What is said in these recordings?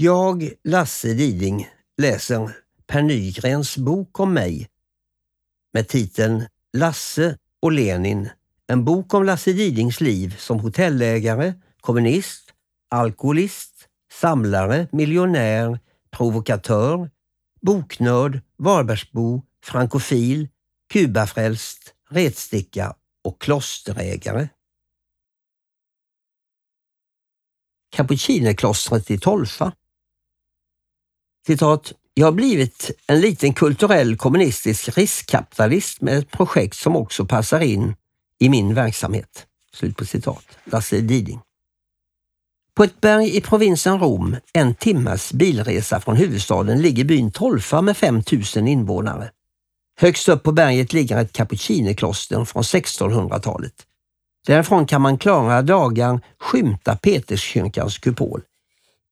Jag, Lasse Diding, läser Per Nygrens bok om mig med titeln Lasse och Lenin. En bok om Lasse Didings liv som hotellägare, kommunist, alkoholist, samlare, miljonär, provokatör, boknörd, Varbergsbo, frankofil, kubafrälst, retsticka och klosterägare. Cappuccinoklostret i Tolfa. Citat. Jag har blivit en liten kulturell kommunistisk riskkapitalist med ett projekt som också passar in i min verksamhet. Slut på citat. Lasse Diding. På ett berg i provinsen Rom, en timmas bilresa från huvudstaden, ligger byn Tolfa med 5000 invånare. Högst upp på berget ligger ett kapucinerkloster från 1600-talet. Därifrån kan man klara dagar skymta Peterskyrkans kupol.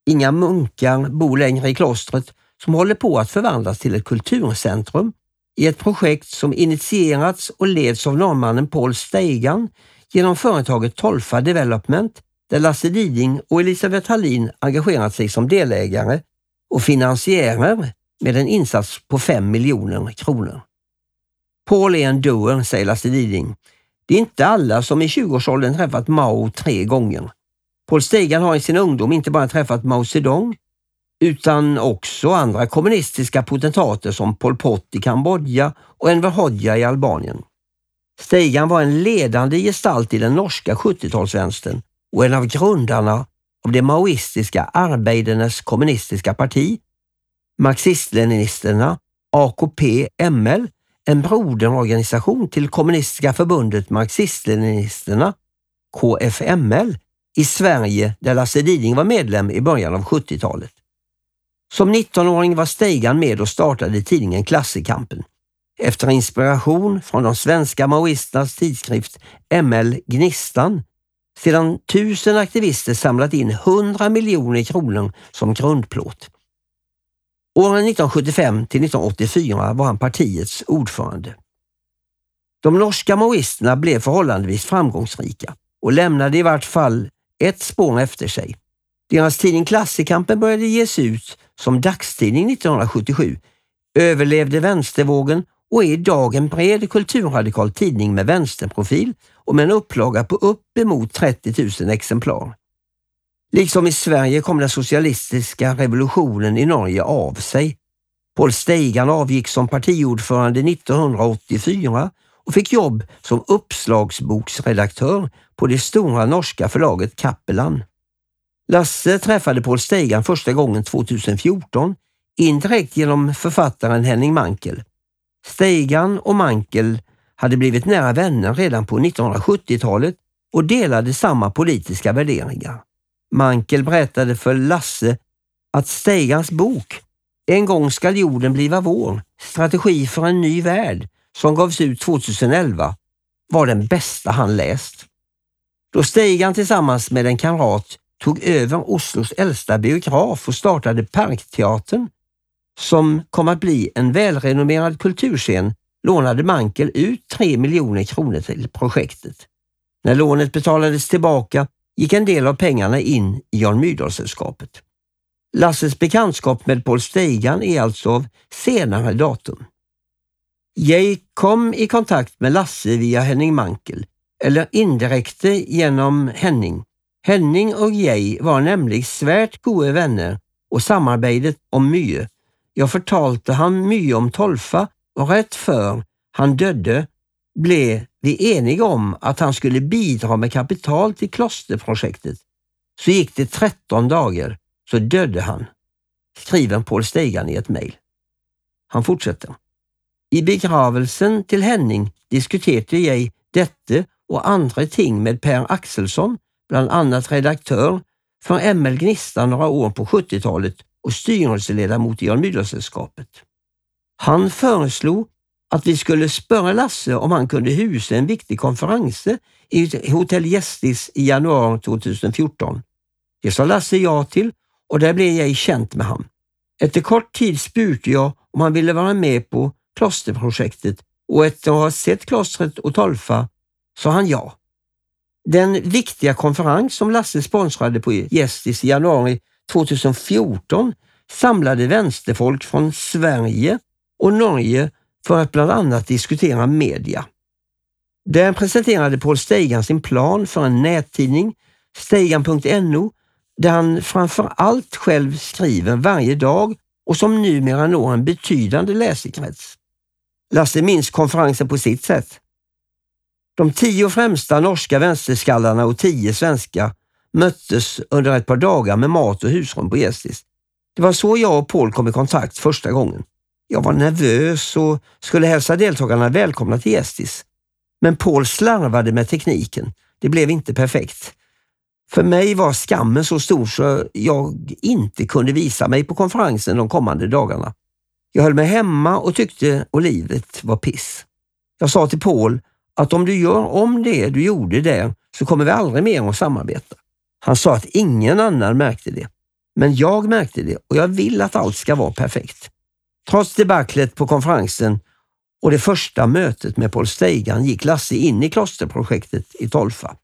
Inga munkar bor längre i klostret som håller på att förvandlas till ett kulturcentrum i ett projekt som initierats och leds av norrmannen Paul Steigan genom företaget Tolfa Development där Lasse Diding och Elisabeth Hallin engagerat sig som delägare och finansiärer med en insats på 5 miljoner kronor. Paul är en doer, säger Lasse Diding. Det är inte alla som i 20-årsåldern träffat Mao tre gånger. Paul Stegan har i sin ungdom inte bara träffat Mao Zedong utan också andra kommunistiska potentater som Pol Pot i Kambodja och Enver Hoxha i Albanien. Stegan var en ledande gestalt i den norska 70-talsvänstern och en av grundarna av det maoistiska Arbeidernes kommunistiska parti, marxist-leninisterna, AKP-ML, en broderorganisation till kommunistiska förbundet Marxist-leninisterna, KFML, i Sverige där Lasse Diding var medlem i början av 70-talet. Som 19-åring var Steigan med och startade tidningen Klassekampen. Efter inspiration från de svenska maoisternas tidskrift ML Gnistan sedan tusen aktivister samlat in 100 miljoner kronor som grundplåt. Åren 1975 till 1984 var han partiets ordförande. De norska maoisterna blev förhållandevis framgångsrika och lämnade i vart fall ett spår efter sig. Deras tidning Klassikampen började ges ut som dagstidning 1977, överlevde vänstervågen och är idag en bred kulturradikal tidning med vänsterprofil och med en upplaga på uppemot 30 000 exemplar. Liksom i Sverige kom den socialistiska revolutionen i Norge av sig. Paul Steigan avgick som partiordförande 1984 och fick jobb som uppslagsboksredaktör på det stora norska förlaget Kappelan. Lasse träffade Paul Steigan första gången 2014, indirekt genom författaren Henning Mankel. Steigan och Mankel hade blivit nära vänner redan på 1970-talet och delade samma politiska värderingar. Mankel berättade för Lasse att Steigans bok En gång skall jorden bliva vår, strategi för en ny värld, som gavs ut 2011, var den bästa han läst. Då Steigan tillsammans med en kamrat tog över Oslos äldsta biograf och startade Parkteatern, som kom att bli en välrenommerad kulturscen, lånade Mankel ut 3 miljoner kronor till projektet. När lånet betalades tillbaka gick en del av pengarna in i Jan Myrdal-sällskapet. Lasses bekantskap med Paul Steigan är alltså av senare datum. Jag kom i kontakt med Lasse via Henning Mankel, eller indirekt genom Henning. Henning och jag var nämligen svärt gode vänner och samarbetet om mycket. Jag förtalte han mycket om Tolfa och rätt för han dödde blev vi eniga om att han skulle bidra med kapital till klosterprojektet. Så gick det 13 dagar så dödde han, skriver Paul Stegan i ett mejl. Han fortsätter. I begravelsen till Henning diskuterade jag detta och andra ting med Per Axelsson, bland annat redaktör för ML Gnista några år på 70-talet och styrelseledamot i Jan Han föreslog att vi skulle spöra Lasse om han kunde husa en viktig konferens i Hotell Gästis i januari 2014. Det sa Lasse ja till och där blev jag känt med honom. Efter kort tid spurte jag om han ville vara med på klosterprojektet och efter att ha sett klostret och Tolfa sa han ja. Den viktiga konferens som Lasse sponsrade på Gästis i januari 2014 samlade vänsterfolk från Sverige och Norge för att bland annat diskutera media. Där presenterade Paul Steigan sin plan för en nättidning, steigan.no, där han framför allt själv skriver varje dag och som numera når en betydande läsekrets. Lasse minns konferensen på sitt sätt. De tio främsta norska vänsterskallarna och tio svenska möttes under ett par dagar med mat och husrum på Gästis. Det var så jag och Paul kom i kontakt första gången. Jag var nervös och skulle hälsa deltagarna välkomna till Gästis. Men Paul slarvade med tekniken. Det blev inte perfekt. För mig var skammen så stor så jag inte kunde visa mig på konferensen de kommande dagarna. Jag höll mig hemma och tyckte och livet var piss. Jag sa till Paul att om du gör om det du gjorde där så kommer vi aldrig mer att samarbeta. Han sa att ingen annan märkte det. Men jag märkte det och jag vill att allt ska vara perfekt. Trots debaclet på konferensen och det första mötet med Paul Steigan gick Lasse in i klosterprojektet i Tolfa.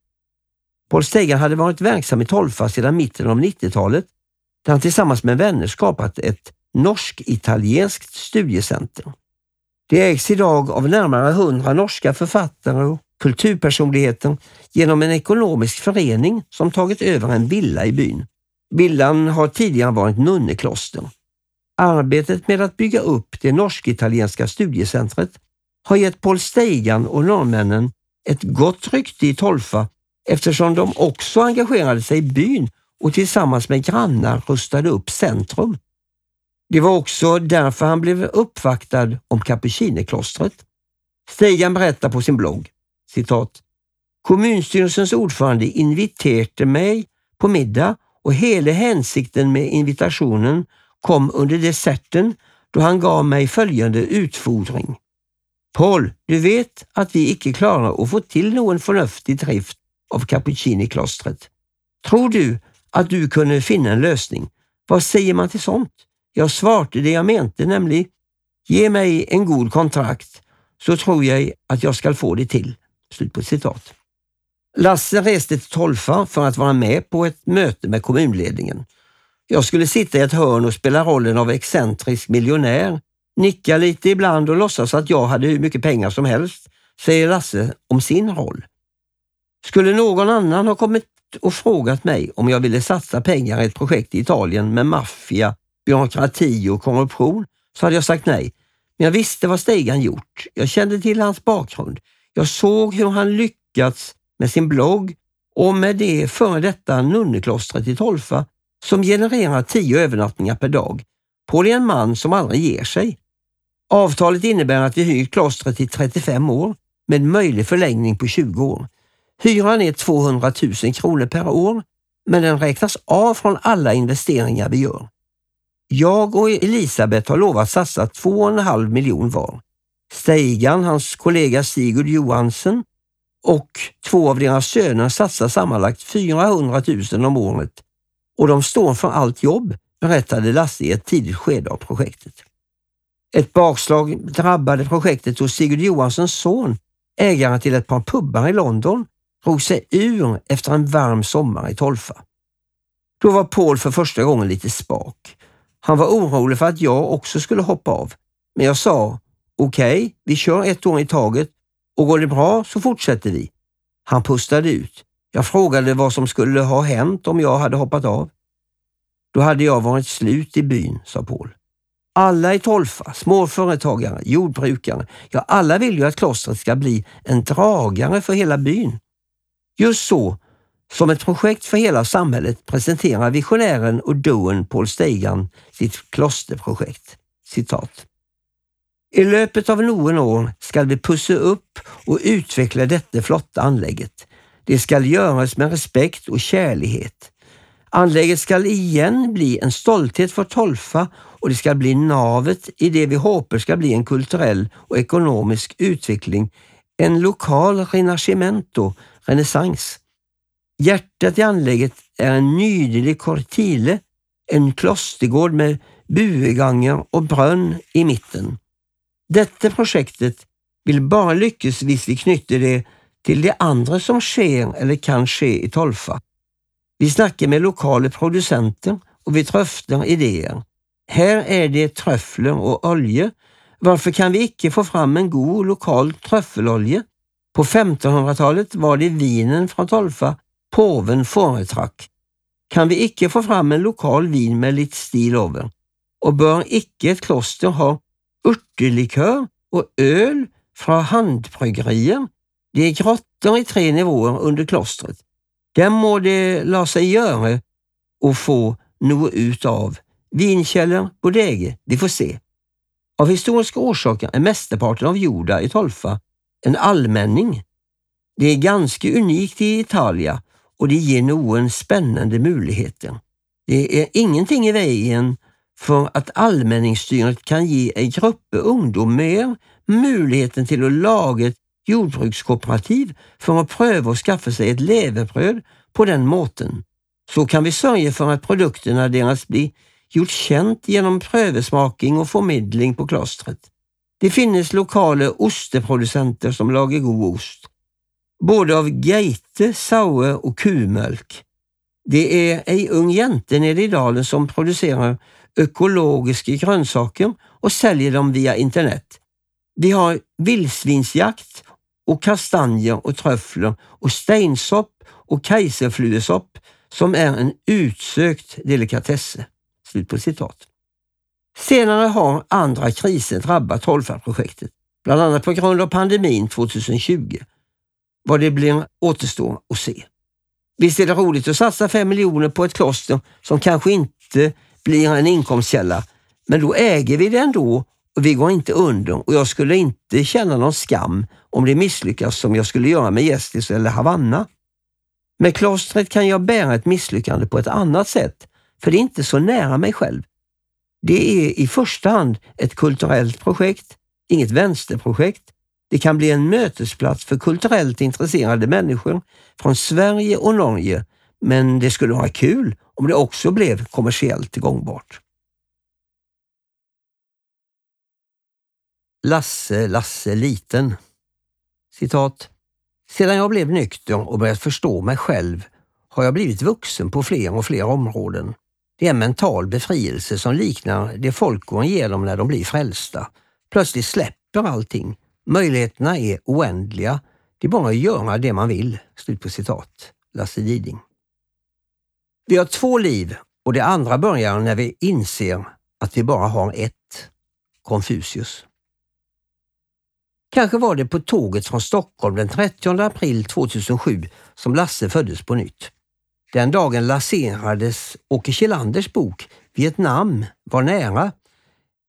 Paul Steigan hade varit verksam i Tolfa sedan mitten av 90-talet där han tillsammans med vänner skapat ett norsk-italienskt studiecenter. Det ägs idag av närmare hundra norska författare och kulturpersonligheter genom en ekonomisk förening som tagit över en villa i byn. Villan har tidigare varit nunnekloster. Arbetet med att bygga upp det norsk-italienska studiecentret har gett Paul Steigan och norrmännen ett gott rykte i Tolfa eftersom de också engagerade sig i byn och tillsammans med grannar rustade upp centrum. Det var också därför han blev uppvaktad om kapucinerklostret. Stegan berättar på sin blogg, citat, Kommunstyrelsens ordförande inviterade mig på middag och hela hänsikten med invitationen kom under desserten då han gav mig följande utfordring. Paul, du vet att vi icke klarar att få till någon förnuftig drift av Cappuccini-klostret. Tror du att du kunde finna en lösning? Vad säger man till sånt? Jag svarte det jag mente, nämligen ge mig en god kontrakt så tror jag att jag ska få det till. Slut på citat. Lasse reste till Tolfa för att vara med på ett möte med kommunledningen. Jag skulle sitta i ett hörn och spela rollen av excentrisk miljonär, nicka lite ibland och låtsas att jag hade hur mycket pengar som helst, säger Lasse om sin roll. Skulle någon annan ha kommit och frågat mig om jag ville satsa pengar i ett projekt i Italien med maffia, byråkrati och korruption så hade jag sagt nej. Men jag visste vad Stegan gjort. Jag kände till hans bakgrund. Jag såg hur han lyckats med sin blogg och med det före detta nunneklostret i Tolfa som genererar tio övernattningar per dag. Paul är en man som aldrig ger sig. Avtalet innebär att vi hyr klostret i 35 år med möjlig förlängning på 20 år. Hyran är 200 000 kronor per år, men den räknas av från alla investeringar vi gör. Jag och Elisabeth har lovat satsa 2,5 miljon var. Steigan, hans kollega Sigurd Johansen och två av deras söner satsar sammanlagt 400 000 om året och de står för allt jobb, berättade Lasse i ett tidigt skede av projektet. Ett bakslag drabbade projektet hos Sigurd Johanssons son, ägaren till ett par pubbar i London, drog sig ur efter en varm sommar i Tolfa. Då var Paul för första gången lite spak. Han var orolig för att jag också skulle hoppa av, men jag sa okej, okay, vi kör ett år i taget och går det bra så fortsätter vi. Han pustade ut. Jag frågade vad som skulle ha hänt om jag hade hoppat av. Då hade jag varit slut i byn, sa Paul. Alla i Tolfa, småföretagare, jordbrukare, ja alla vill ju att klostret ska bli en dragare för hela byn. Just så, som ett projekt för hela samhället presenterar visionären och doen Paul Stegan sitt klosterprojekt. Citat. I löpet av några år skall vi pussa upp och utveckla detta flotta anlägget. Det skall göras med respekt och kärlighet. Anlägget skall igen bli en stolthet för Tolfa och det ska bli navet i det vi hoppas ska bli en kulturell och ekonomisk utveckling, en lokal renascimento, renässans. Hjärtat i anlägget är en nydelig kortile, en klostergård med bueganger och brunn i mitten. Detta projektet vill bara lyckas hvis vi knyter det till det andra som sker eller kan ske i Tolfa. Vi snackar med lokala producenter och vi tröftar idéer. Här är det tröffler och olja. Varför kan vi inte få fram en god lokal tröffelolja? På 1500-talet var det vinen från Tolfa påven foretrakk, Kan vi icke få fram en lokal vin med lite stil over? Och bör icke ett kloster ha urtelikør och öl från handbryggerier? Det er grotter i tre nivåer under klostret. der må det la sig gjøre och få noe ut av. vinkjeller, bodege, vi får se. Av historiska orsaker är mesteparten av jorda i Tolfa en allmänning. Det är ganska unikt i Italien och det ger någon spännande möjligheter. Det är ingenting i vägen för att allmänningsstyret kan ge en grupp ungdomar möjligheten till att laga ett jordbrukskooperativ för att pröva att skaffa sig ett levebröd på den måten. Så kan vi sörja för att produkterna deras blir gjort känt genom prövesmaking och förmedling på klostret. Det finns lokala osteproducenter som lagar god ost. Både av geite, saue och kumölk. Det är en ung jente nere i dalen som producerar ekologiska grönsaker och säljer dem via internet. Vi har vildsvinsjakt och kastanjer och tröfflor och steinsopp och kajserfluesopp som är en utsökt delikatesse. Slut på citat. Senare har andra kriser drabbat Tolfa-projektet, bland annat på grund av pandemin 2020. Vad det blir återstår att se. Visst är det roligt att satsa fem miljoner på ett kloster som kanske inte blir en inkomstkälla, men då äger vi det ändå och vi går inte under och jag skulle inte känna någon skam om det misslyckas som jag skulle göra med Gästis eller Havanna. Med klostret kan jag bära ett misslyckande på ett annat sätt, för det är inte så nära mig själv. Det är i första hand ett kulturellt projekt, inget vänsterprojekt. Det kan bli en mötesplats för kulturellt intresserade människor från Sverige och Norge, men det skulle vara kul om det också blev kommersiellt gångbart. Lasse, Lasse liten. Citat. Sedan jag blev nykter och börjat förstå mig själv har jag blivit vuxen på fler och fler områden. Det är en mental befrielse som liknar det folk går igenom när de blir frälsta. Plötsligt släpper allting. Möjligheterna är oändliga. Det är bara att göra det man vill. Slut på citat. Lasse Diding. Vi har två liv och det andra börjar när vi inser att vi bara har ett. Konfucius. Kanske var det på tåget från Stockholm den 30 april 2007 som Lasse föddes på nytt. Den dagen lanserades Åke Kjellanders bok Vietnam var nära.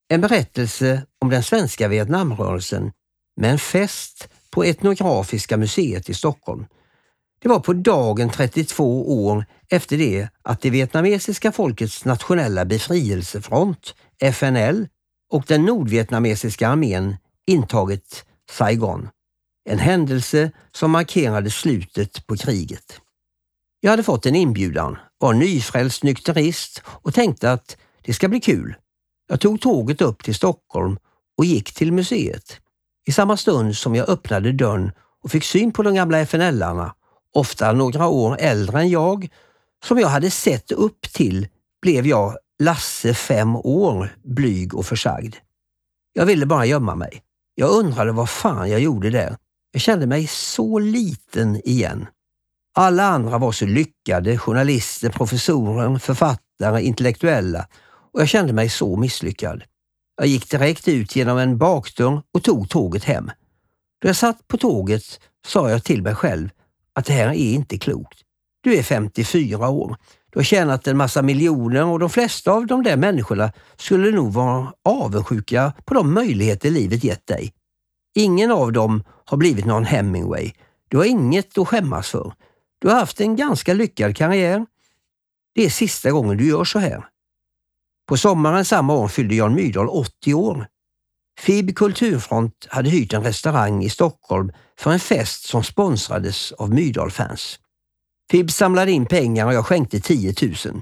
En berättelse om den svenska Vietnamrörelsen med en fest på Etnografiska museet i Stockholm. Det var på dagen 32 år efter det att det vietnamesiska folkets nationella befrielsefront, FNL, och den nordvietnamesiska armén intagit Saigon. En händelse som markerade slutet på kriget. Jag hade fått en inbjudan, var nyfrälst nykterist och tänkte att det ska bli kul. Jag tog tåget upp till Stockholm och gick till museet. I samma stund som jag öppnade dörren och fick syn på de gamla FNL-arna, ofta några år äldre än jag, som jag hade sett upp till, blev jag Lasse fem år, blyg och försagd. Jag ville bara gömma mig. Jag undrade vad fan jag gjorde där. Jag kände mig så liten igen. Alla andra var så lyckade, journalister, professorer, författare, intellektuella och jag kände mig så misslyckad. Jag gick direkt ut genom en bakdörr och tog tåget hem. Då jag satt på tåget sa jag till mig själv att det här är inte klokt. Du är 54 år. Du har tjänat en massa miljoner och de flesta av de där människorna skulle nog vara avundsjuka på de möjligheter livet gett dig. Ingen av dem har blivit någon Hemingway. Du har inget att skämmas för. Du har haft en ganska lyckad karriär. Det är sista gången du gör så här. På sommaren samma år fyllde Jan Myrdal 80 år. FIB Kulturfront hade hyrt en restaurang i Stockholm för en fest som sponsrades av Myrdal-fans. FIB samlade in pengar och jag skänkte 10 000.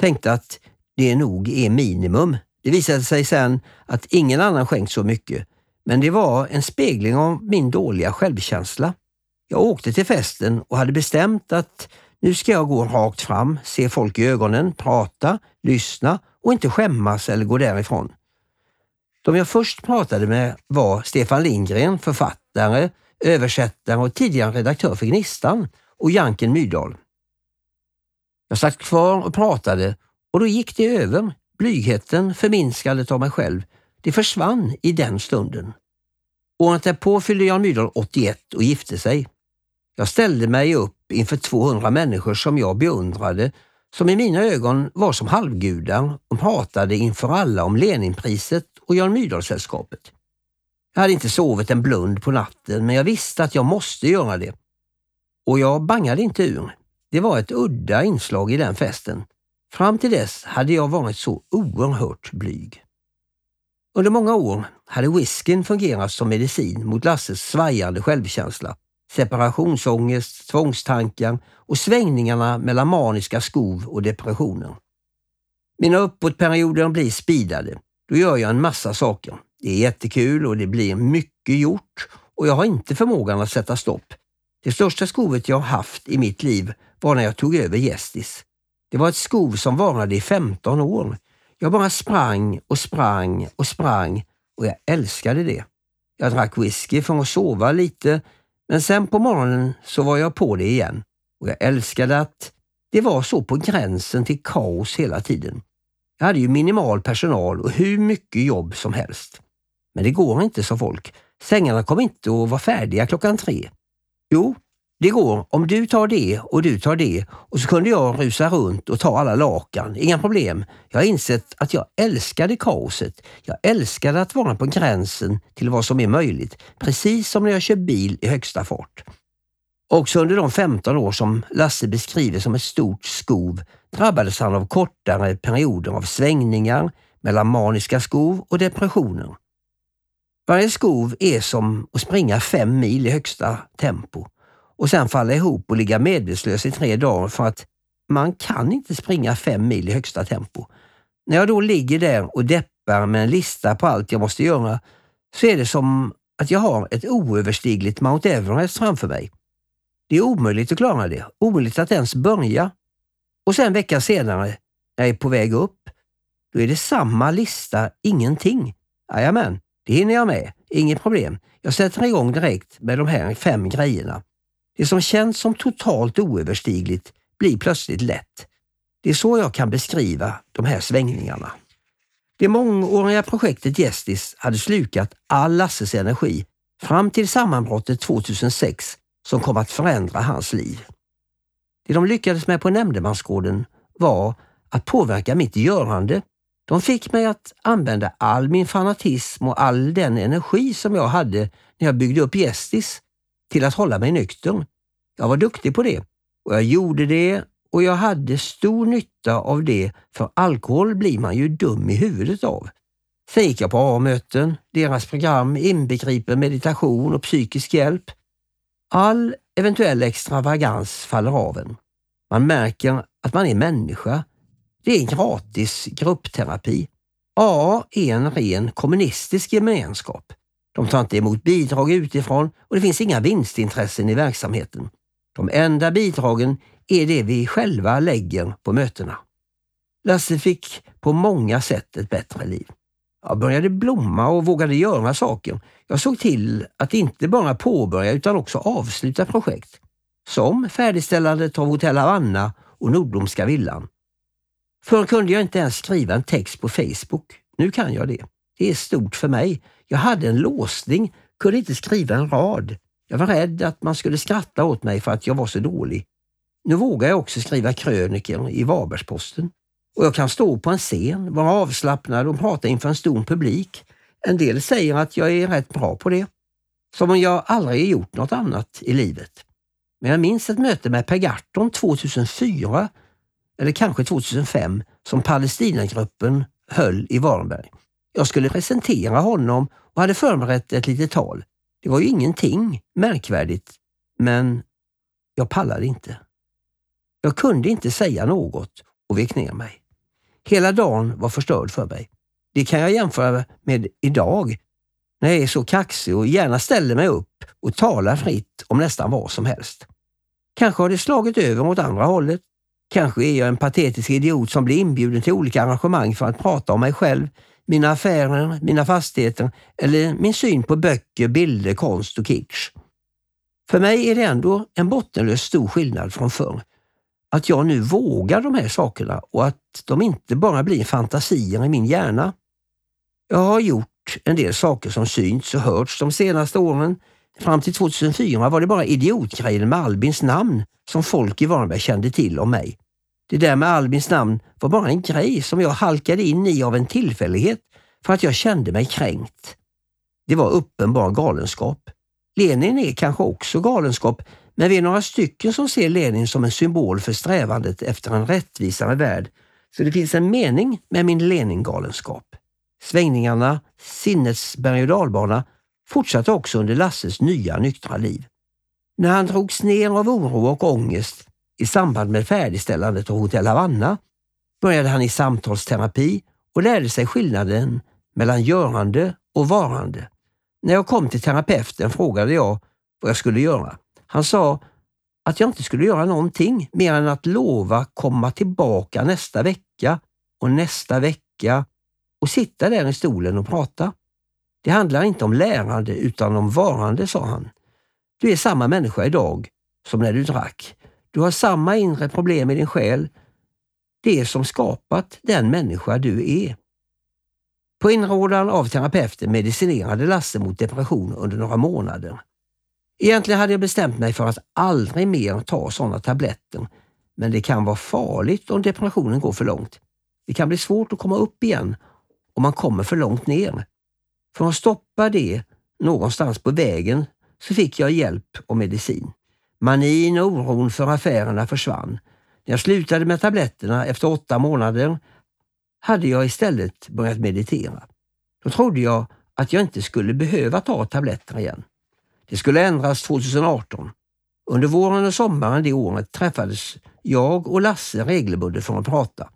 Tänkte att det nog är minimum. Det visade sig sen att ingen annan skänkt så mycket, men det var en spegling av min dåliga självkänsla. Jag åkte till festen och hade bestämt att Nu ska jag gå rakt fram, se folk i ögonen, prata, lyssna och inte skämmas eller gå därifrån. De jag först pratade med var Stefan Lindgren, författare, översättare och tidigare redaktör för Gnistan och Janken Myrdal. Jag satt kvar och pratade och då gick det över. Blygheten, förminskandet av mig själv, det försvann i den stunden. Året därpå fyllde Jan Myrdal 81 och gifte sig. Jag ställde mig upp inför 200 människor som jag beundrade, som i mina ögon var som halvgudar och pratade inför alla om Leninpriset och Jan Myrdal-sällskapet. Jag hade inte sovit en blund på natten, men jag visste att jag måste göra det. Och jag bangade inte ur. Det var ett udda inslag i den festen. Fram till dess hade jag varit så oerhört blyg. Under många år hade whiskyn fungerat som medicin mot Lasses svajande självkänsla, separationsångest, tvångstankar och svängningarna mellan maniska skov och depressioner. Mina uppåtperioder blir speedade. Då gör jag en massa saker. Det är jättekul och det blir mycket gjort och jag har inte förmågan att sätta stopp. Det största skovet jag haft i mitt liv var när jag tog över Gästis. Det var ett skov som varade i 15 år. Jag bara sprang och sprang och sprang och jag älskade det. Jag drack whisky för att sova lite, men sen på morgonen så var jag på det igen. Och jag älskade att det var så på gränsen till kaos hela tiden. Jag hade ju minimal personal och hur mycket jobb som helst. Men det går inte, sa folk. Sängarna kommer inte att vara färdiga klockan tre. Jo, det går om du tar det och du tar det och så kunde jag rusa runt och ta alla lakan. Inga problem. Jag har insett att jag älskade kaoset. Jag älskade att vara på gränsen till vad som är möjligt. Precis som när jag kör bil i högsta fart. Också under de 15 år som Lasse beskriver som ett stort skov drabbades han av kortare perioder av svängningar mellan maniska skov och depressioner. Varje skov är som att springa fem mil i högsta tempo och sen falla ihop och ligga medvetslös i tre dagar för att man kan inte springa fem mil i högsta tempo. När jag då ligger där och deppar med en lista på allt jag måste göra så är det som att jag har ett oöverstigligt Mount Everest framför mig. Det är omöjligt att klara det, omöjligt att ens börja. Och sen veckan senare, när jag är på väg upp, då är det samma lista, ingenting. Jajamän, det hinner jag med, inget problem. Jag sätter igång direkt med de här fem grejerna. Det som känns som totalt oöverstigligt blir plötsligt lätt. Det är så jag kan beskriva de här svängningarna. Det mångåriga projektet Gästis hade slukat all Lasses energi fram till sammanbrottet 2006 som kom att förändra hans liv. Det de lyckades med på nämndemansgården var att påverka mitt görande. De fick mig att använda all min fanatism och all den energi som jag hade när jag byggde upp Gästis till att hålla mig nykter. Jag var duktig på det och jag gjorde det och jag hade stor nytta av det för alkohol blir man ju dum i huvudet av. Sen gick jag på A-möten. Deras program inbegriper meditation och psykisk hjälp. All eventuell extravagans faller av en. Man märker att man är människa. Det är gratis gruppterapi. A är en ren kommunistisk gemenskap. De tar inte emot bidrag utifrån och det finns inga vinstintressen i verksamheten. De enda bidragen är det vi själva lägger på mötena. Lasse fick på många sätt ett bättre liv. Jag började blomma och vågade göra saker. Jag såg till att inte bara påbörja utan också avsluta projekt. Som färdigställandet av Hotell Havanna och Nordblomska villan. Förr kunde jag inte ens skriva en text på Facebook. Nu kan jag det. Det är stort för mig. Jag hade en låsning, kunde inte skriva en rad. Jag var rädd att man skulle skratta åt mig för att jag var så dålig. Nu vågar jag också skriva krönikor i Varbergsposten. Och jag kan stå på en scen, vara avslappnad och prata inför en stor publik. En del säger att jag är rätt bra på det. Som om jag aldrig gjort något annat i livet. Men jag minns ett möte med Per Gahrton 2004, eller kanske 2005, som Palestinagruppen höll i Varberg. Jag skulle presentera honom och hade förberett ett litet tal. Det var ju ingenting märkvärdigt, men jag pallade inte. Jag kunde inte säga något och vek ner mig. Hela dagen var förstörd för mig. Det kan jag jämföra med idag när jag är så kaxig och gärna ställer mig upp och talar fritt om nästan vad som helst. Kanske har det slagit över åt andra hållet. Kanske är jag en patetisk idiot som blir inbjuden till olika arrangemang för att prata om mig själv, mina affärer, mina fastigheter eller min syn på böcker, bilder, konst och kitsch. För mig är det ändå en bottenlös stor skillnad från förr. Att jag nu vågar de här sakerna och att de inte bara blir fantasier i min hjärna. Jag har gjort en del saker som synts och hörts de senaste åren. Fram till 2004 var det bara idiotgrejen med Albins namn som folk i Varberg kände till om mig. Det där med Albins namn var bara en grej som jag halkade in i av en tillfällighet för att jag kände mig kränkt. Det var uppenbar galenskap. Lenin är kanske också galenskap, men vi är några stycken som ser Lenin som en symbol för strävandet efter en rättvisare värld, så det finns en mening med min Lenin-galenskap. Svängningarna, sinnets berg och dalbana, fortsatte också under Lasses nya nyktra liv. När han drogs ner av oro och ångest i samband med färdigställandet av Hotell Havanna började han i samtalsterapi och lärde sig skillnaden mellan görande och varande. När jag kom till terapeuten frågade jag vad jag skulle göra. Han sa att jag inte skulle göra någonting mer än att lova komma tillbaka nästa vecka och nästa vecka och sitta där i stolen och prata. Det handlar inte om lärande utan om varande, sa han. Du är samma människa idag som när du drack. Du har samma inre problem i din själ. Det som skapat den människa du är. På inrådan av terapeuten medicinerade Lasse mot depression under några månader. Egentligen hade jag bestämt mig för att aldrig mer ta sådana tabletter, men det kan vara farligt om depressionen går för långt. Det kan bli svårt att komma upp igen om man kommer för långt ner. För att stoppa det någonstans på vägen så fick jag hjälp och medicin. Manin och oron för affärerna försvann. När jag slutade med tabletterna efter åtta månader hade jag istället börjat meditera. Då trodde jag att jag inte skulle behöva ta tabletter igen. Det skulle ändras 2018. Under våren och sommaren det året träffades jag och Lasse regelbundet för att prata.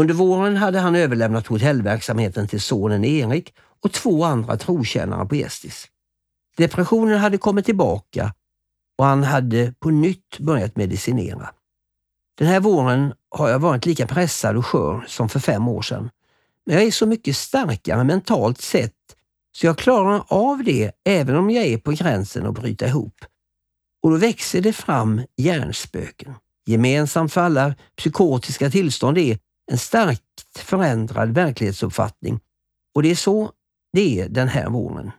Under våren hade han överlämnat hotellverksamheten till sonen Erik och två andra trotjänare på Gästis. Depressionen hade kommit tillbaka och han hade på nytt börjat medicinera. Den här våren har jag varit lika pressad och skör som för fem år sedan. Men jag är så mycket starkare mentalt sett så jag klarar av det även om jag är på gränsen att bryta ihop. Och då växer det fram hjärnspöken. Gemensamt för alla psykotiska tillstånd är en starkt förändrad verklighetsuppfattning och det är så det är den här våren.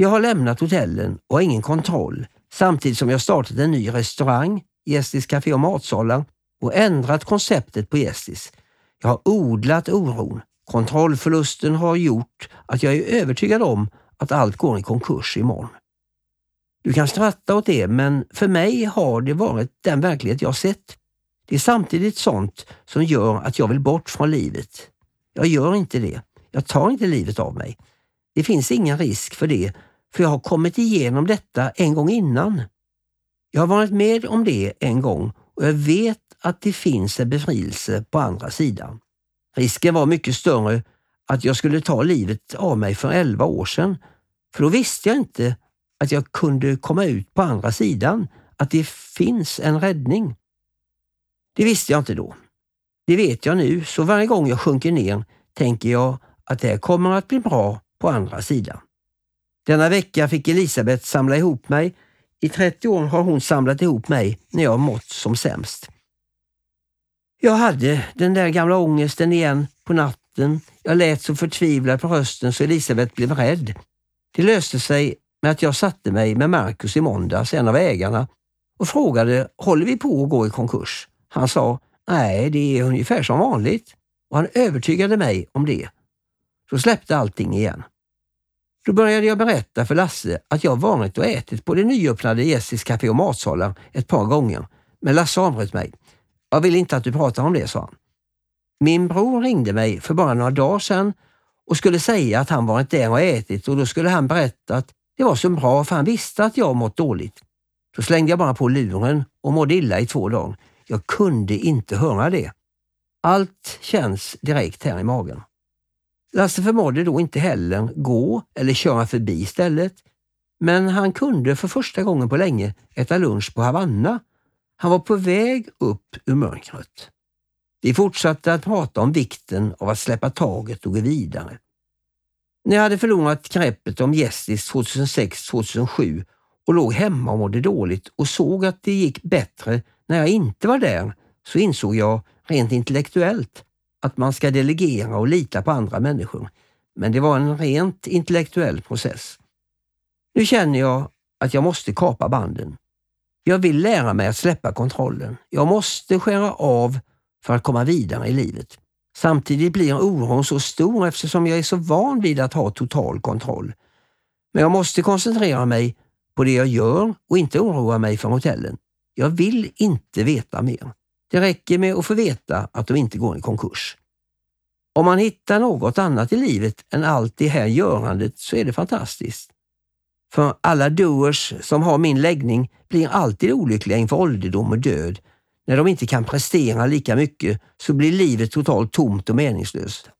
Jag har lämnat hotellen och har ingen kontroll samtidigt som jag startat en ny restaurang, Gästis Café och matsalar och ändrat konceptet på Gästis. Jag har odlat oron. Kontrollförlusten har gjort att jag är övertygad om att allt går i konkurs imorgon. Du kan skratta åt det, men för mig har det varit den verklighet jag sett. Det är samtidigt sånt som gör att jag vill bort från livet. Jag gör inte det. Jag tar inte livet av mig. Det finns ingen risk för det, för jag har kommit igenom detta en gång innan. Jag har varit med om det en gång och jag vet att det finns en befrielse på andra sidan. Risken var mycket större att jag skulle ta livet av mig för 11 år sedan, för då visste jag inte att jag kunde komma ut på andra sidan, att det finns en räddning. Det visste jag inte då. Det vet jag nu, så varje gång jag sjunker ner tänker jag att det här kommer att bli bra på andra sidan. Denna vecka fick Elisabeth samla ihop mig. I 30 år har hon samlat ihop mig när jag mått som sämst. Jag hade den där gamla ångesten igen på natten. Jag lät så förtvivlad på rösten så Elisabeth blev rädd. Det löste sig med att jag satte mig med Marcus i måndags, en av ägarna, och frågade, håller vi på att gå i konkurs? Han sa, nej, det är ungefär som vanligt. Och han övertygade mig om det. Så släppte allting igen. Då började jag berätta för Lasse att jag varit och ätit på det nyöppnade Jessis Café och matsalar ett par gånger. Men Lasse avbröt mig. Jag vill inte att du pratar om det, sa han. Min bror ringde mig för bara några dagar sedan och skulle säga att han varit där och ätit och då skulle han berätta att det var så bra för han visste att jag mått dåligt. Då slängde jag bara på luren och mådde illa i två dagar. Jag kunde inte höra det. Allt känns direkt här i magen. Lasse förmådde då inte heller gå eller köra förbi stället. men han kunde för första gången på länge äta lunch på Havanna. Han var på väg upp ur mörkret. Vi fortsatte att prata om vikten av att släppa taget och gå vidare. När jag hade förlorat greppet om Gästis 2006-2007 och låg hemma och mådde dåligt och såg att det gick bättre när jag inte var där så insåg jag rent intellektuellt att man ska delegera och lita på andra människor. Men det var en rent intellektuell process. Nu känner jag att jag måste kapa banden. Jag vill lära mig att släppa kontrollen. Jag måste skära av för att komma vidare i livet. Samtidigt blir oron så stor eftersom jag är så van vid att ha total kontroll. Men jag måste koncentrera mig på det jag gör och inte oroa mig för hotellen. Jag vill inte veta mer. Det räcker med att få veta att de inte går i konkurs. Om man hittar något annat i livet än allt det här görandet så är det fantastiskt. För alla doers som har min läggning blir alltid olyckliga inför ålderdom och död. När de inte kan prestera lika mycket så blir livet totalt tomt och meningslöst.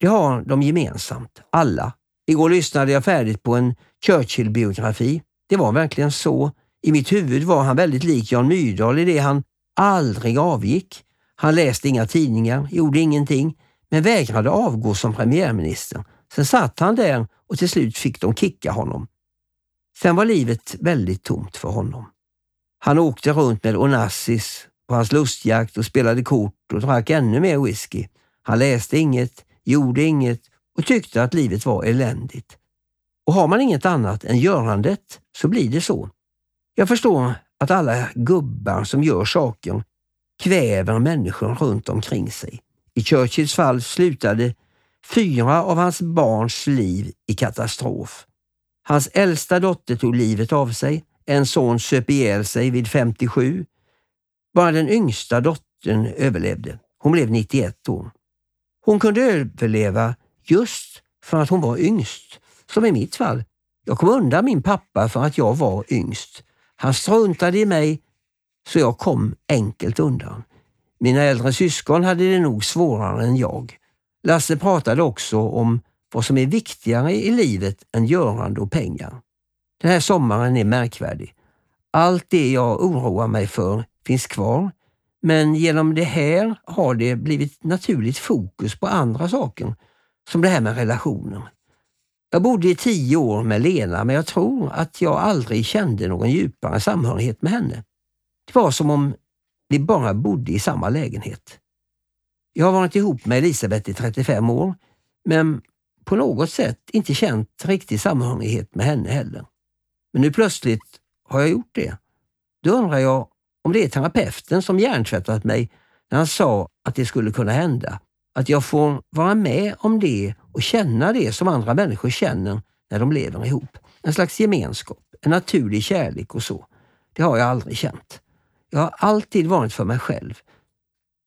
Det har de gemensamt, alla. Igår lyssnade jag färdigt på en Churchill-biografi. Det var verkligen så. I mitt huvud var han väldigt lik Jan Myrdal i det han aldrig avgick. Han läste inga tidningar, gjorde ingenting, men vägrade avgå som premiärminister. Sen satt han där och till slut fick de kicka honom. Sen var livet väldigt tomt för honom. Han åkte runt med Onassis på hans lustjakt och spelade kort och drack ännu mer whisky. Han läste inget, gjorde inget och tyckte att livet var eländigt. Och har man inget annat än görandet så blir det så. Jag förstår att alla gubbar som gör saker kväver människor runt omkring sig. I Churchills fall slutade fyra av hans barns liv i katastrof. Hans äldsta dotter tog livet av sig. En son söp ihjäl sig vid 57. Bara den yngsta dottern överlevde. Hon blev 91 år. Hon kunde överleva just för att hon var yngst, som i mitt fall. Jag kom undan min pappa för att jag var yngst. Han struntade i mig så jag kom enkelt undan. Mina äldre syskon hade det nog svårare än jag. Lasse pratade också om vad som är viktigare i livet än görande och pengar. Den här sommaren är märkvärdig. Allt det jag oroar mig för finns kvar, men genom det här har det blivit naturligt fokus på andra saker, som det här med relationer. Jag bodde i tio år med Lena, men jag tror att jag aldrig kände någon djupare samhörighet med henne. Det var som om vi bara bodde i samma lägenhet. Jag har varit ihop med Elisabeth i 35 år, men på något sätt inte känt riktig samhörighet med henne heller. Men nu plötsligt har jag gjort det. Då undrar jag om det är terapeuten som hjärntvättat mig när han sa att det skulle kunna hända. Att jag får vara med om det och känna det som andra människor känner när de lever ihop. En slags gemenskap, en naturlig kärlek och så. Det har jag aldrig känt. Jag har alltid varit för mig själv.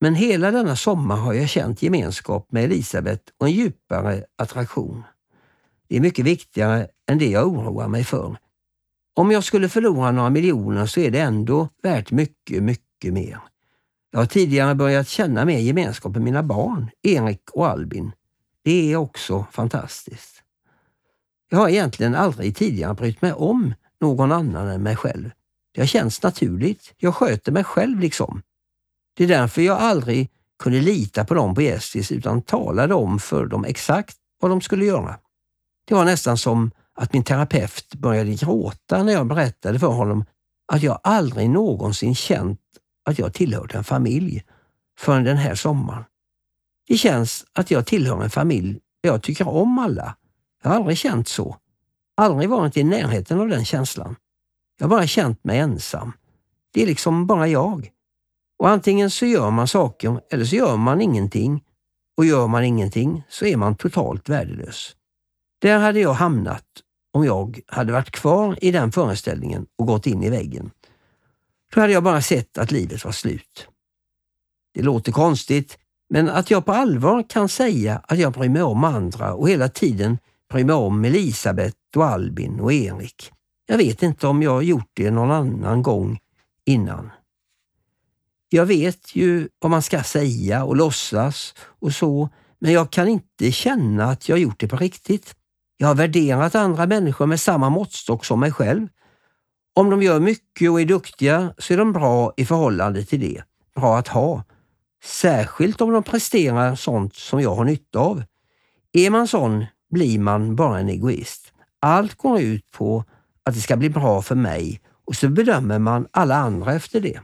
Men hela denna sommar har jag känt gemenskap med Elisabeth och en djupare attraktion. Det är mycket viktigare än det jag oroar mig för. Om jag skulle förlora några miljoner så är det ändå värt mycket, mycket mer. Jag har tidigare börjat känna mer gemenskap med mina barn, Erik och Albin. Det är också fantastiskt. Jag har egentligen aldrig tidigare brytt mig om någon annan än mig själv. Det har känts naturligt. Jag sköter mig själv liksom. Det är därför jag aldrig kunde lita på dem på Gästis utan talade om för dem exakt vad de skulle göra. Det var nästan som att min terapeut började gråta när jag berättade för honom att jag aldrig någonsin känt att jag tillhörde en familj förrän den här sommaren. Det känns att jag tillhör en familj där jag tycker om alla. Jag har aldrig känt så. Aldrig varit i närheten av den känslan. Jag har bara känt mig ensam. Det är liksom bara jag. Och antingen så gör man saker eller så gör man ingenting. Och gör man ingenting så är man totalt värdelös. Där hade jag hamnat om jag hade varit kvar i den föreställningen och gått in i väggen. Då hade jag bara sett att livet var slut. Det låter konstigt, men att jag på allvar kan säga att jag bryr mig om andra och hela tiden bryr mig om Elisabeth och Albin och Erik. Jag vet inte om jag gjort det någon annan gång innan. Jag vet ju vad man ska säga och låtsas och så, men jag kan inte känna att jag gjort det på riktigt. Jag har värderat andra människor med samma måttstock som mig själv. Om de gör mycket och är duktiga så är de bra i förhållande till det. Bra att ha. Särskilt om de presterar sånt som jag har nytta av. Är man sån blir man bara en egoist. Allt går ut på att det ska bli bra för mig och så bedömer man alla andra efter det.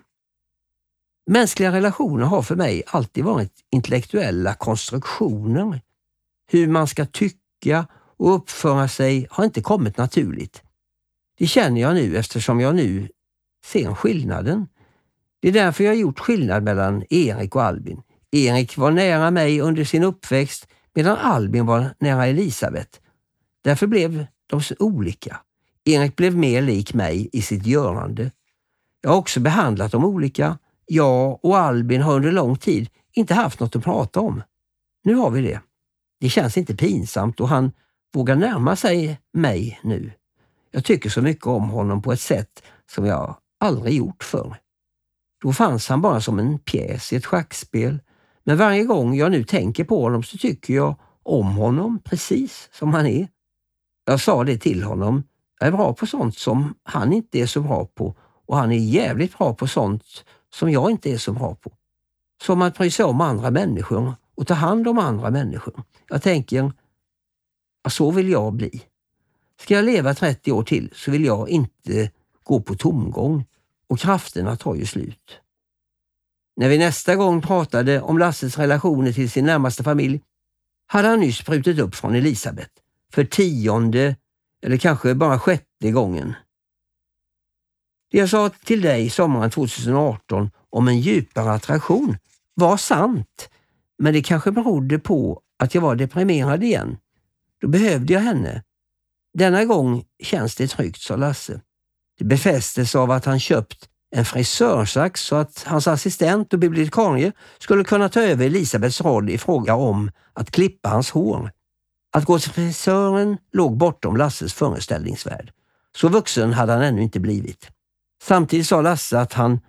Mänskliga relationer har för mig alltid varit intellektuella konstruktioner. Hur man ska tycka och uppföra sig har inte kommit naturligt. Det känner jag nu eftersom jag nu ser skillnaden. Det är därför jag har gjort skillnad mellan Erik och Albin. Erik var nära mig under sin uppväxt medan Albin var nära Elisabet. Därför blev de så olika. Erik blev mer lik mig i sitt görande. Jag har också behandlat dem olika. Jag och Albin har under lång tid inte haft något att prata om. Nu har vi det. Det känns inte pinsamt och han vågar närma sig mig nu. Jag tycker så mycket om honom på ett sätt som jag aldrig gjort förr. Då fanns han bara som en pjäs i ett schackspel. Men varje gång jag nu tänker på honom så tycker jag om honom precis som han är. Jag sa det till honom. Jag är bra på sånt som han inte är så bra på och han är jävligt bra på sånt som jag inte är så bra på. Som att bry sig om andra människor och ta hand om andra människor. Jag tänker, så vill jag bli. Ska jag leva 30 år till så vill jag inte gå på tomgång och krafterna tar ju slut. När vi nästa gång pratade om Lasses relationer till sin närmaste familj hade han nyss brutit upp från Elisabet för tionde eller kanske bara sjätte gången. Det jag sa till dig sommaren 2018 om en djupare attraktion var sant, men det kanske berodde på att jag var deprimerad igen. Då behövde jag henne. Denna gång känns det tryggt, sa Lasse. Det befästes av att han köpt en frisörsax så att hans assistent och bibliotekarie skulle kunna ta över Elisabets roll i fråga om att klippa hans hår. Att gå till frisören låg bortom Lasses föreställningsvärld. Så vuxen hade han ännu inte blivit. Samtidigt sa Lasse att han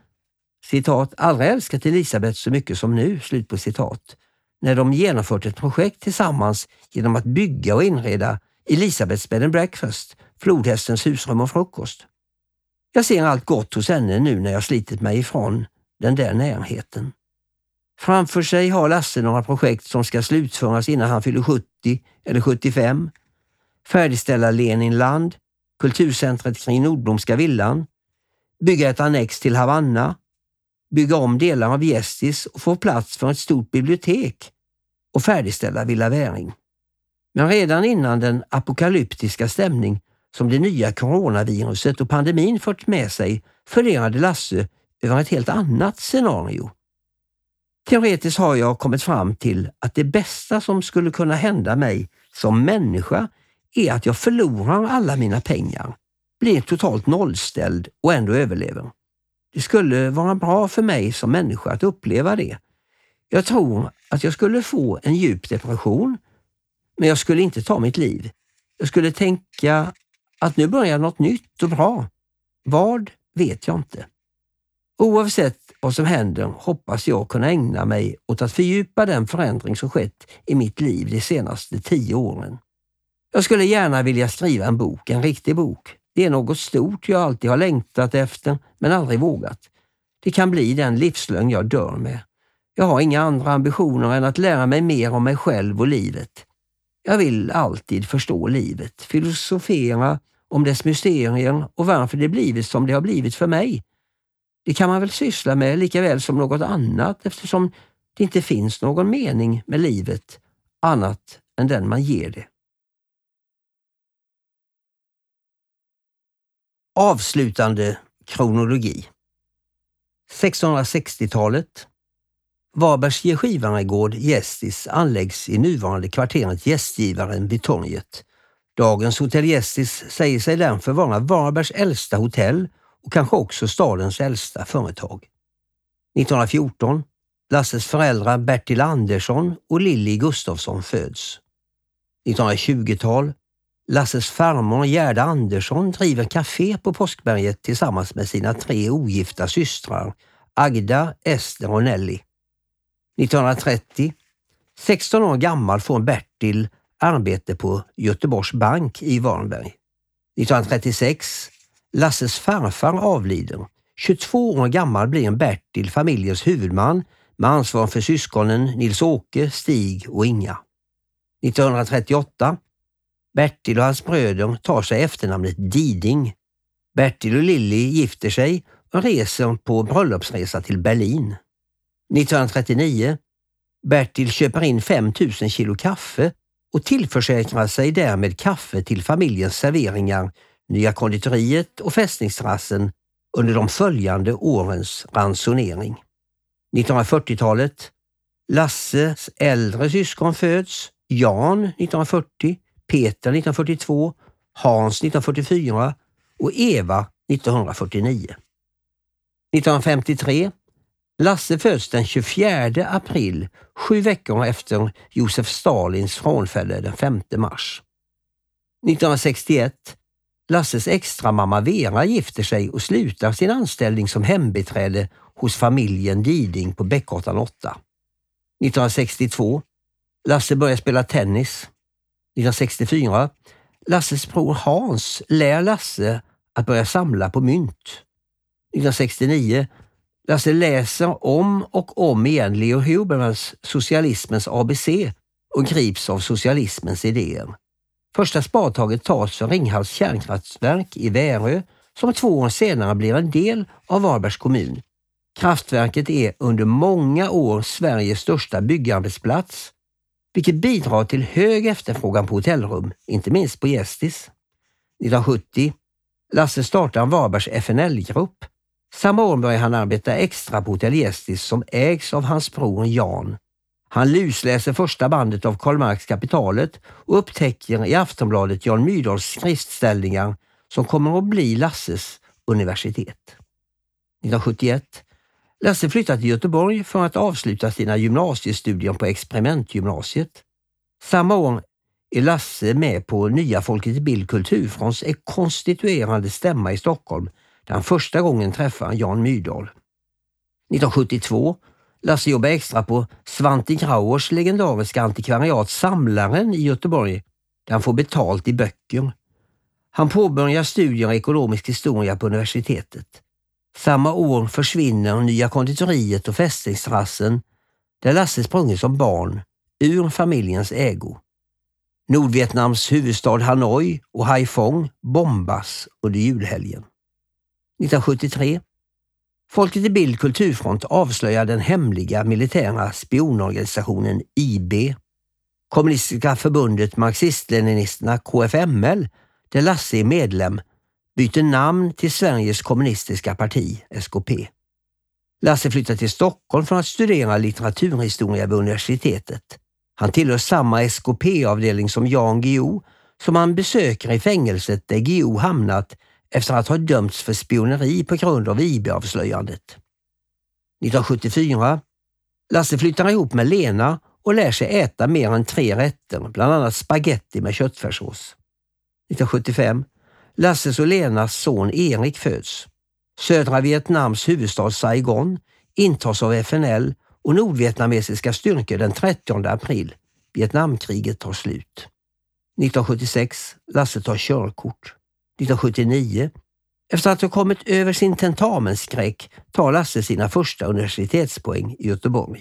citat, aldrig älskat Elisabeth så mycket som nu, slut på citat, när de genomfört ett projekt tillsammans genom att bygga och inreda Elisabeths bed and breakfast, flodhästens husrum och frukost. Jag ser allt gott hos henne nu när jag slitit mig ifrån den där närheten. Framför sig har Lasse några projekt som ska slutföras innan han fyller 70 eller 75. Färdigställa Leninland, kulturcentret kring Nordblomska villan, bygga ett annex till Havanna, bygga om delar av Gästis och få plats för ett stort bibliotek och färdigställa Villa Väring. Men redan innan den apokalyptiska stämning som det nya coronaviruset och pandemin fört med sig funderade Lasse över ett helt annat scenario. Teoretiskt har jag kommit fram till att det bästa som skulle kunna hända mig som människa är att jag förlorar alla mina pengar, blir totalt nollställd och ändå överlever. Det skulle vara bra för mig som människa att uppleva det. Jag tror att jag skulle få en djup depression, men jag skulle inte ta mitt liv. Jag skulle tänka att nu börjar något nytt och bra. Vad vet jag inte. Oavsett vad som händer hoppas jag kunna ägna mig åt att fördjupa den förändring som skett i mitt liv de senaste tio åren. Jag skulle gärna vilja skriva en bok, en riktig bok. Det är något stort jag alltid har längtat efter men aldrig vågat. Det kan bli den livslögn jag dör med. Jag har inga andra ambitioner än att lära mig mer om mig själv och livet. Jag vill alltid förstå livet, filosofera om dess mysterier och varför det blivit som det har blivit för mig. Det kan man väl syssla med lika väl som något annat eftersom det inte finns någon mening med livet annat än den man ger det. Avslutande kronologi 1660-talet Varbergs Skivarnagård Gästis anläggs i nuvarande kvarteret Gästgivaren vid torget. Dagens Hotell Gästis säger sig därför vara Varbergs äldsta hotell och kanske också stadens äldsta företag. 1914 Lasses föräldrar Bertil Andersson och Lilly Gustafsson föds. 1920-tal Lasses farmor Gerda Andersson driver café på Påskberget tillsammans med sina tre ogifta systrar Agda, Ester och Nelly. 1930, 16 år gammal, får Bertil arbete på Göteborgs bank i Varnberg. 1936 Lasses farfar avlider. 22 år gammal blir Bertil familjens huvudman med ansvar för syskonen Nils-Åke, Stig och Inga. 1938 Bertil och hans bröder tar sig efternamnet Diding. Bertil och Lilly gifter sig och reser på bröllopsresa till Berlin. 1939 Bertil köper in 5000 kilo kaffe och tillförsäkrar sig därmed kaffe till familjens serveringar, Nya konditoriet och fästningsterrassen under de följande årens ransonering. 1940-talet Lasses äldre syskon föds, Jan 1940, Peter 1942, Hans 1944 och Eva 1949. 1953 Lasse föds den 24 april, sju veckor efter Josef Stalins frånfälle den 5 mars. 1961 Lasses extramamma Vera gifter sig och slutar sin anställning som hembiträde hos familjen Diding på Bäckgatan 8. 1962 Lasse börjar spela tennis. 1964 Lasses bror Hans lär Lasse att börja samla på mynt. 1969 Lasse läser om och om igen Leo Hubermans Socialismens ABC och grips av socialismens idéer. Första spadtaget tas för Ringhals kärnkraftverk i Värö som två år senare blir en del av Varbergs kommun. Kraftverket är under många år Sveriges största byggarbetsplats, vilket bidrar till hög efterfrågan på hotellrum, inte minst på Gästis. 1970 Lasse startar en Varbergs FNL-grupp samma år börjar han arbeta extra på Hotell Gästis som ägs av hans bror Jan. Han lusläser första bandet av Karl Marx Kapitalet och upptäcker i Aftonbladet Jan Myrdals skriftställningar som kommer att bli Lasses universitet. 1971 Lasse flyttar till Göteborg för att avsluta sina gymnasiestudier på experimentgymnasiet. Samma år är Lasse med på nya Folket i Bild från konstituerande stämma i Stockholm där han första gången träffar Jan Myrdal. 1972 Lasse jobbar extra på Svante Grauers legendariska antikvariat Samlaren i Göteborg där han får betalt i böcker. Han påbörjar studier i ekonomisk historia på universitetet. Samma år försvinner Nya konditoriet och fästningsterrassen där Lasse sprungit som barn ur familjens ägo. Nordvietnams huvudstad Hanoi och Haiphong bombas under julhelgen. 1973. Folket i Bild Kulturfront avslöjar den hemliga militära spionorganisationen IB. Kommunistiska förbundet Marxist-Leninisterna KFML, där Lasse är medlem, byter namn till Sveriges kommunistiska parti, SKP. Lasse flyttar till Stockholm för att studera litteraturhistoria vid universitetet. Han tillhör samma SKP-avdelning som Jan Guillou som han besöker i fängelset där Guillou hamnat efter att ha dömts för spioneri på grund av IB-avslöjandet. 1974 Lasse flyttar ihop med Lena och lär sig äta mer än tre rätter, bland annat spaghetti med köttfärssås. 1975 Lasses och Lenas son Erik föds. Södra Vietnams huvudstad Saigon intas av FNL och nordvietnamesiska styrkor den 30 april. Vietnamkriget tar slut. 1976 Lasse tar körkort. 1979. Efter att ha kommit över sin tentamensskräck tar Lasse sina första universitetspoäng i Göteborg.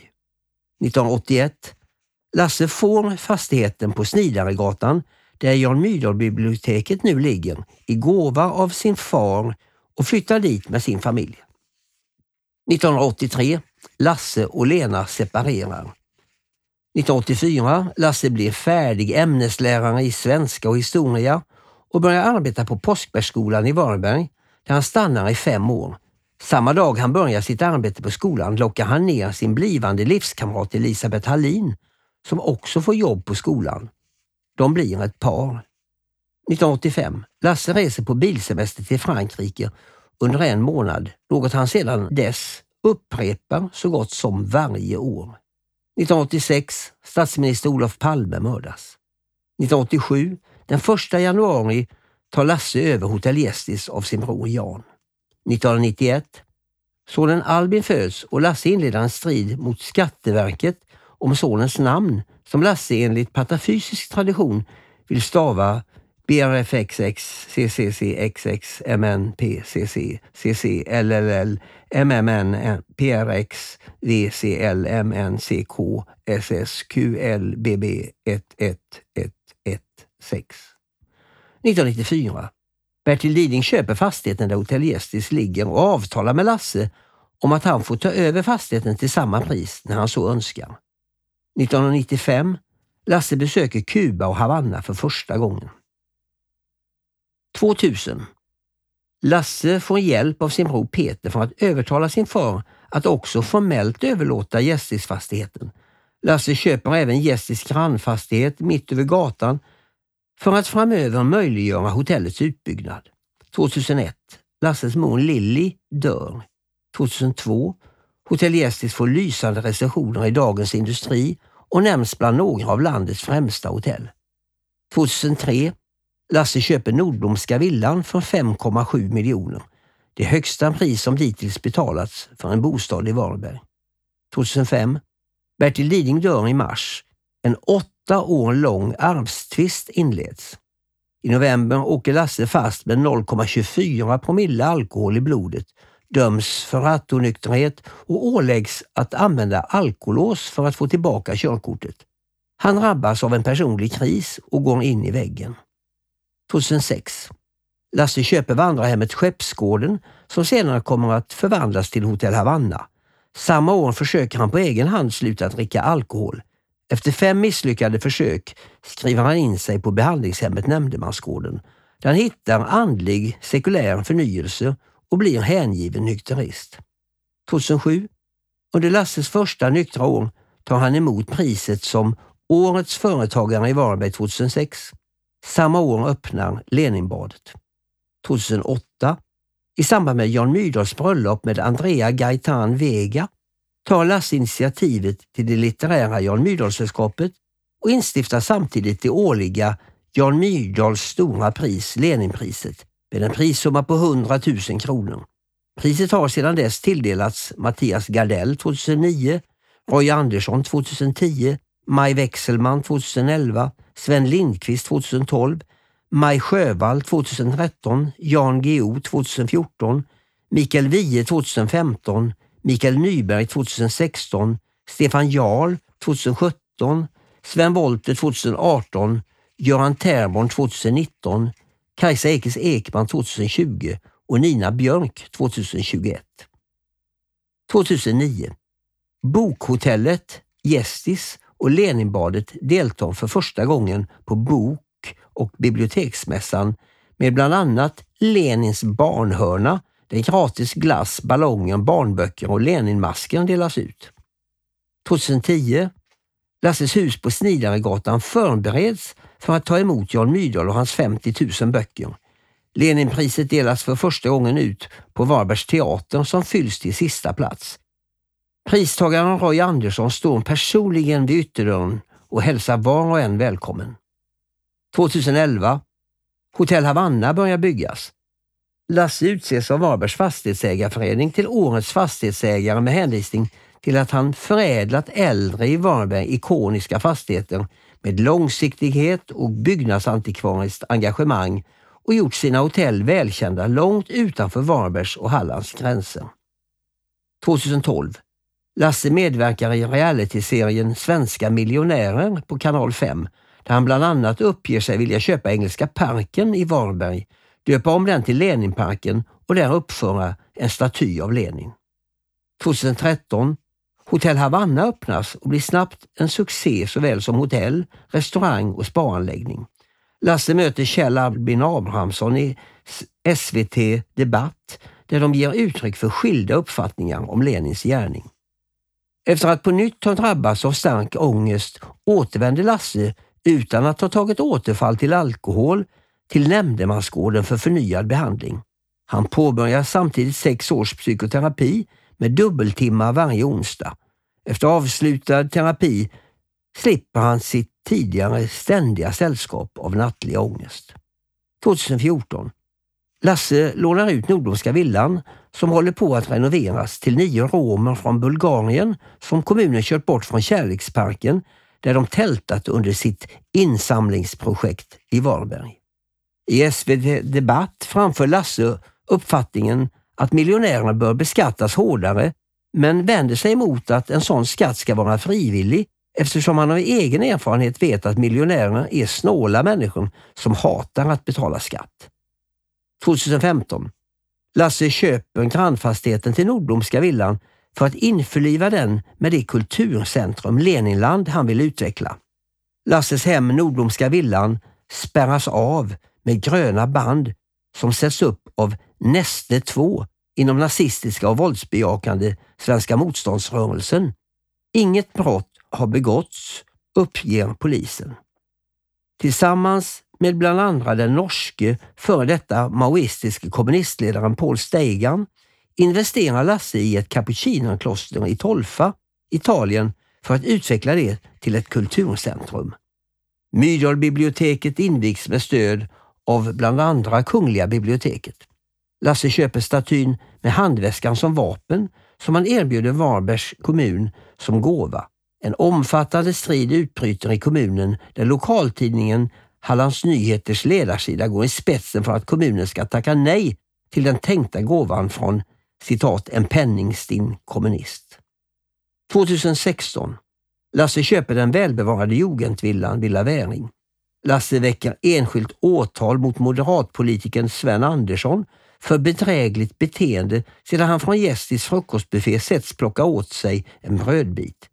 1981. Lasse får fastigheten på Snidaregatan där Jan Myrdal-biblioteket nu ligger i gåva av sin far och flyttar dit med sin familj. 1983. Lasse och Lena separerar. 1984. Lasse blir färdig ämneslärare i svenska och historia och börjar arbeta på Påskbergsskolan i Varberg där han stannar i fem år. Samma dag han börjar sitt arbete på skolan lockar han ner sin blivande livskamrat Elisabeth Hallin som också får jobb på skolan. De blir ett par. 1985. Lasse reser på bilsemester till Frankrike under en månad, något han sedan dess upprepar så gott som varje år. 1986. Statsminister Olof Palme mördas. 1987. Den 1 januari tar Lasse över Hotell Gästis av sin bror Jan. 1991. Sonen Albin föds och Lasse inleder en strid mot Skatteverket om sonens namn som Lasse enligt patafysisk tradition vill stava BRFXX, CCCXX, CC, LLL, MMN, PRX, VCL, MNCK, SS, QL, BB 6. 1994. Bertil Liding köper fastigheten där Hotell Gästis ligger och avtalar med Lasse om att han får ta över fastigheten till samma pris när han så önskar. 1995. Lasse besöker Kuba och Havanna för första gången. 2000. Lasse får hjälp av sin bror Peter för att övertala sin far att också formellt överlåta Gästisfastigheten. Lasse köper även Gästis grannfastighet mitt över gatan för att framöver möjliggöra hotellets utbyggnad. 2001. Lasses mor Lilly dör. 2002. Hotell Gästis får lysande recensioner i Dagens Industri och nämns bland några av landets främsta hotell. 2003. Lasse köper Nordblomska villan för 5,7 miljoner. Det högsta pris som dittills betalats för en bostad i Varberg. 2005. Bertil Liding dör i mars. En åtta år lång arvstvist inleds. I november åker Lasse fast med 0,24 promille alkohol i blodet, döms för rattonykterhet och åläggs att använda alkolås för att få tillbaka körkortet. Han drabbas av en personlig kris och går in i väggen. 2006. Lasse köper vandrarhemmet Skeppsgården som senare kommer att förvandlas till Hotell Havanna. Samma år försöker han på egen hand sluta dricka alkohol. Efter fem misslyckade försök skriver han in sig på behandlingshemmet Nämndemansgården där han hittar andlig sekulär förnyelse och blir hängiven nykterist. 2007. Under Lasses första nyktra år tar han emot priset som Årets företagare i Varberg 2006. Samma år öppnar Leninbadet. 2008. I samband med Jan Myrdals bröllop med Andrea Gaitan Vega tar Lasse initiativet till det litterära Jan Myrdalssällskapet och instiftar samtidigt det årliga Jan Myrdals stora pris, Leninpriset, med en prissumma på 100 000 kronor. Priset har sedan dess tilldelats Mattias Gardell 2009, Roy Andersson 2010, Maj Wechselman 2011, Sven Lindqvist 2012, Maj Sjövall 2013, Jan Guillou 2014, Mikael Wiehe 2015, Mikael Nyberg 2016, Stefan Jarl 2017, Sven Wollter 2018, Göran Terborn 2019, Kajsa Ekis Ekman 2020 och Nina Björk 2021. 2009. Bokhotellet Gästis och Leninbadet deltar för första gången på bok och biblioteksmässan med bland annat Lenins barnhörna där gratis glass, ballonger, barnböcker och Leninmasken delas ut. 2010 Lasses hus på Snidaregatan förbereds för att ta emot Jan Myrdal och hans 50 000 böcker. Leninpriset delas för första gången ut på Varbergs teater som fylls till sista plats. Pristagaren Roy Andersson står personligen vid ytterdörren och hälsar var och en välkommen. 2011. Hotell Havanna börjar byggas. Lasse utses av Varbergs fastighetsägarförening till årets fastighetsägare med hänvisning till att han förädlat äldre i Varberg ikoniska fastigheter med långsiktighet och byggnadsantikvariskt engagemang och gjort sina hotell välkända långt utanför Varbergs och Hallands gränser. 2012. Lasse medverkar i realityserien Svenska miljonärer på kanal 5 där han bland annat uppger sig vilja köpa Engelska parken i Varberg, döpa om den till Leninparken och där uppföra en staty av Lenin. 2013 Hotell Havanna öppnas och blir snabbt en succé såväl som hotell, restaurang och spaanläggning. Lasse möter Kjell Albin Abrahamsson i SVT Debatt där de ger uttryck för skilda uppfattningar om Lenins gärning. Efter att på nytt ha drabbats av stark ångest återvänder Lasse utan att ha tagit återfall till alkohol till Nämndemansgården för förnyad behandling. Han påbörjar samtidigt sex års psykoterapi med dubbeltimmar varje onsdag. Efter avslutad terapi slipper han sitt tidigare ständiga sällskap av nattlig ångest. 2014. Lasse lånar ut Nordomska villan som håller på att renoveras till nio romer från Bulgarien som kommunen kört bort från Kärleksparken där de tältat under sitt insamlingsprojekt i Varberg. I SVT Debatt framför Lasse uppfattningen att miljonärerna bör beskattas hårdare men vänder sig emot att en sån skatt ska vara frivillig eftersom han av egen erfarenhet vet att miljonärerna är snåla människor som hatar att betala skatt. 2015. Lasse köper grannfastigheten till Nordblomska villan för att införliva den med det kulturcentrum Leninland han vill utveckla. Lasses hem Nordblomska villan spärras av med gröna band som sätts upp av Näste 2 inom nazistiska och våldsbejakande Svenska motståndsrörelsen. Inget brott har begåtts, uppger polisen. Tillsammans med bland andra den norske före detta maoistiske kommunistledaren Paul Steigan investerar Lasse i ett cappuccinokloster i Tolfa, Italien, för att utveckla det till ett kulturcentrum. Myrdalbiblioteket invigs med stöd av bland andra Kungliga biblioteket. Lasse köper statyn med handväskan som vapen som han erbjuder Varbergs kommun som gåva. En omfattande strid utbryter i kommunen där lokaltidningen Hallands Nyheters ledarsida går i spetsen för att kommunen ska tacka nej till den tänkta gåvan från citat en penningstinn kommunist. 2016. Lasse köper den välbevarade jugendvillan Villa Väring. Lasse väcker enskilt åtal mot moderatpolitikern Sven Andersson för bedrägligt beteende sedan han från gästis frukostbuffé setts plocka åt sig en brödbit.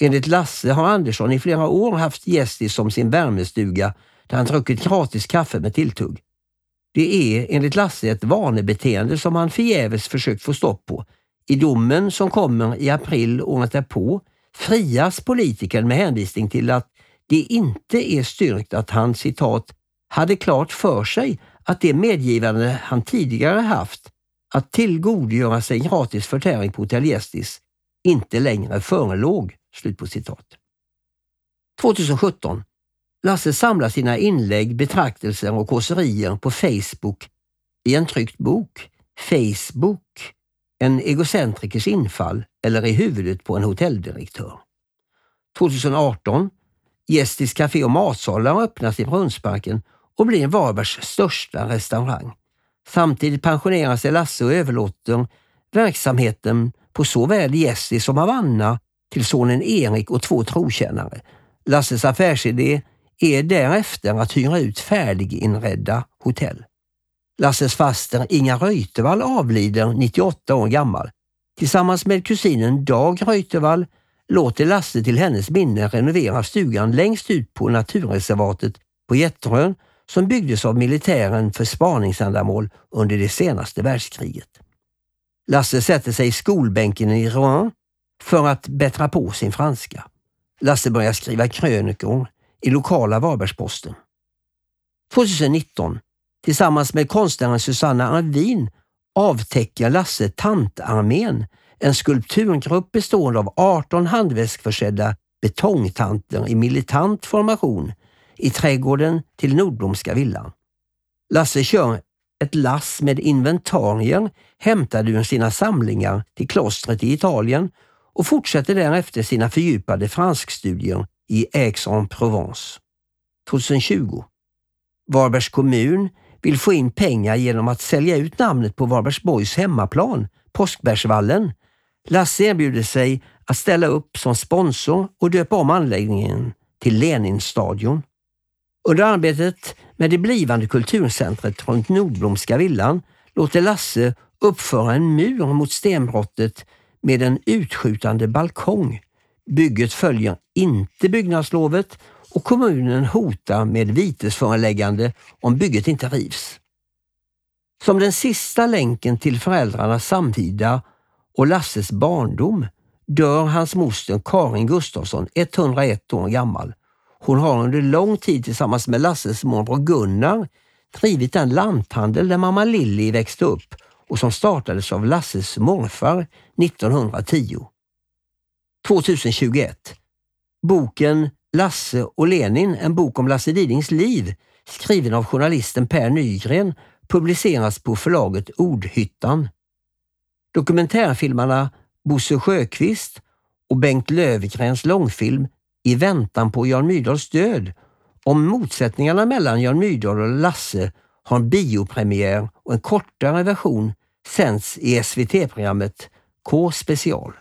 Enligt Lasse har Andersson i flera år haft gästis som sin värmestuga där han druckit gratis kaffe med tilltugg. Det är enligt Lasse ett vanebeteende som han förgäves försökt få stopp på. I domen som kommer i april året därpå frias politikern med hänvisning till att det inte är styrkt att han citat hade klart för sig att det medgivande han tidigare haft att tillgodogöra sig gratis förtäring på Hotell Gästis inte längre förelåg. Slut på citat. 2017. Lasse samlar sina inlägg, betraktelser och kåserier på Facebook i en tryckt bok. Facebook, en egocentrikers infall eller i huvudet på en hotelldirektör. 2018. Gästis Café och matsalar öppnas i Brunnsparken och blir Varbergs största restaurang. Samtidigt pensionerar sig Lasse och överlåter verksamheten på såväl Gästis som Havanna till sonen Erik och två trotjänare. Lasses affärsidé är därefter att hyra ut färdiginredda hotell. Lasses faster Inga Reutervall avlider 98 år gammal. Tillsammans med kusinen Dag Reutervall låter Lasse till hennes minne renovera stugan längst ut på naturreservatet på Jättrön som byggdes av militären för spaningsändamål under det senaste världskriget. Lasse sätter sig i skolbänken i Rouen för att bättra på sin franska. Lasse börjar skriva krönikor i lokala Varbergsposten. 2019, tillsammans med konstnären Susanna Arvin, avtäcker Lasse Tantarmén, en skulpturgrupp bestående av 18 handväskförsedda betongtanter i militant formation i trädgården till Nordblomska villan. Lasse kör ett lass med inventarier hämtade ur sina samlingar till klostret i Italien och fortsätter därefter sina fördjupade franskstudier i Aix-en-Provence. 2020. Varbergs kommun vill få in pengar genom att sälja ut namnet på Varbergsborgs hemmaplan, Påskbergsvallen. Lasse erbjuder sig att ställa upp som sponsor och döpa om anläggningen till Leninstadion. Under arbetet med det blivande kulturcentret runt Nordblomska villan låter Lasse uppföra en mur mot stenbrottet med en utskjutande balkong. Bygget följer inte byggnadslovet och kommunen hotar med vitesföreläggande om bygget inte rivs. Som den sista länken till föräldrarnas samtida och Lasses barndom dör hans moster Karin Gustafsson 101 år gammal. Hon har under lång tid tillsammans med Lasses morbror Gunnar drivit den lanthandel där mamma Lilly växte upp och som startades av Lasses morfar 1910. 2021. Boken Lasse och Lenin, en bok om Lasse Didings liv, skriven av journalisten Per Nygren, publiceras på förlaget Ordhyttan. Dokumentärfilmarna Bosse Sjöqvist och Bengt Lövgrens långfilm I väntan på Jan Myrdals död om motsättningarna mellan Jan Myrdal och Lasse har en biopremiär och en kortare version sänds i SVT-programmet K special.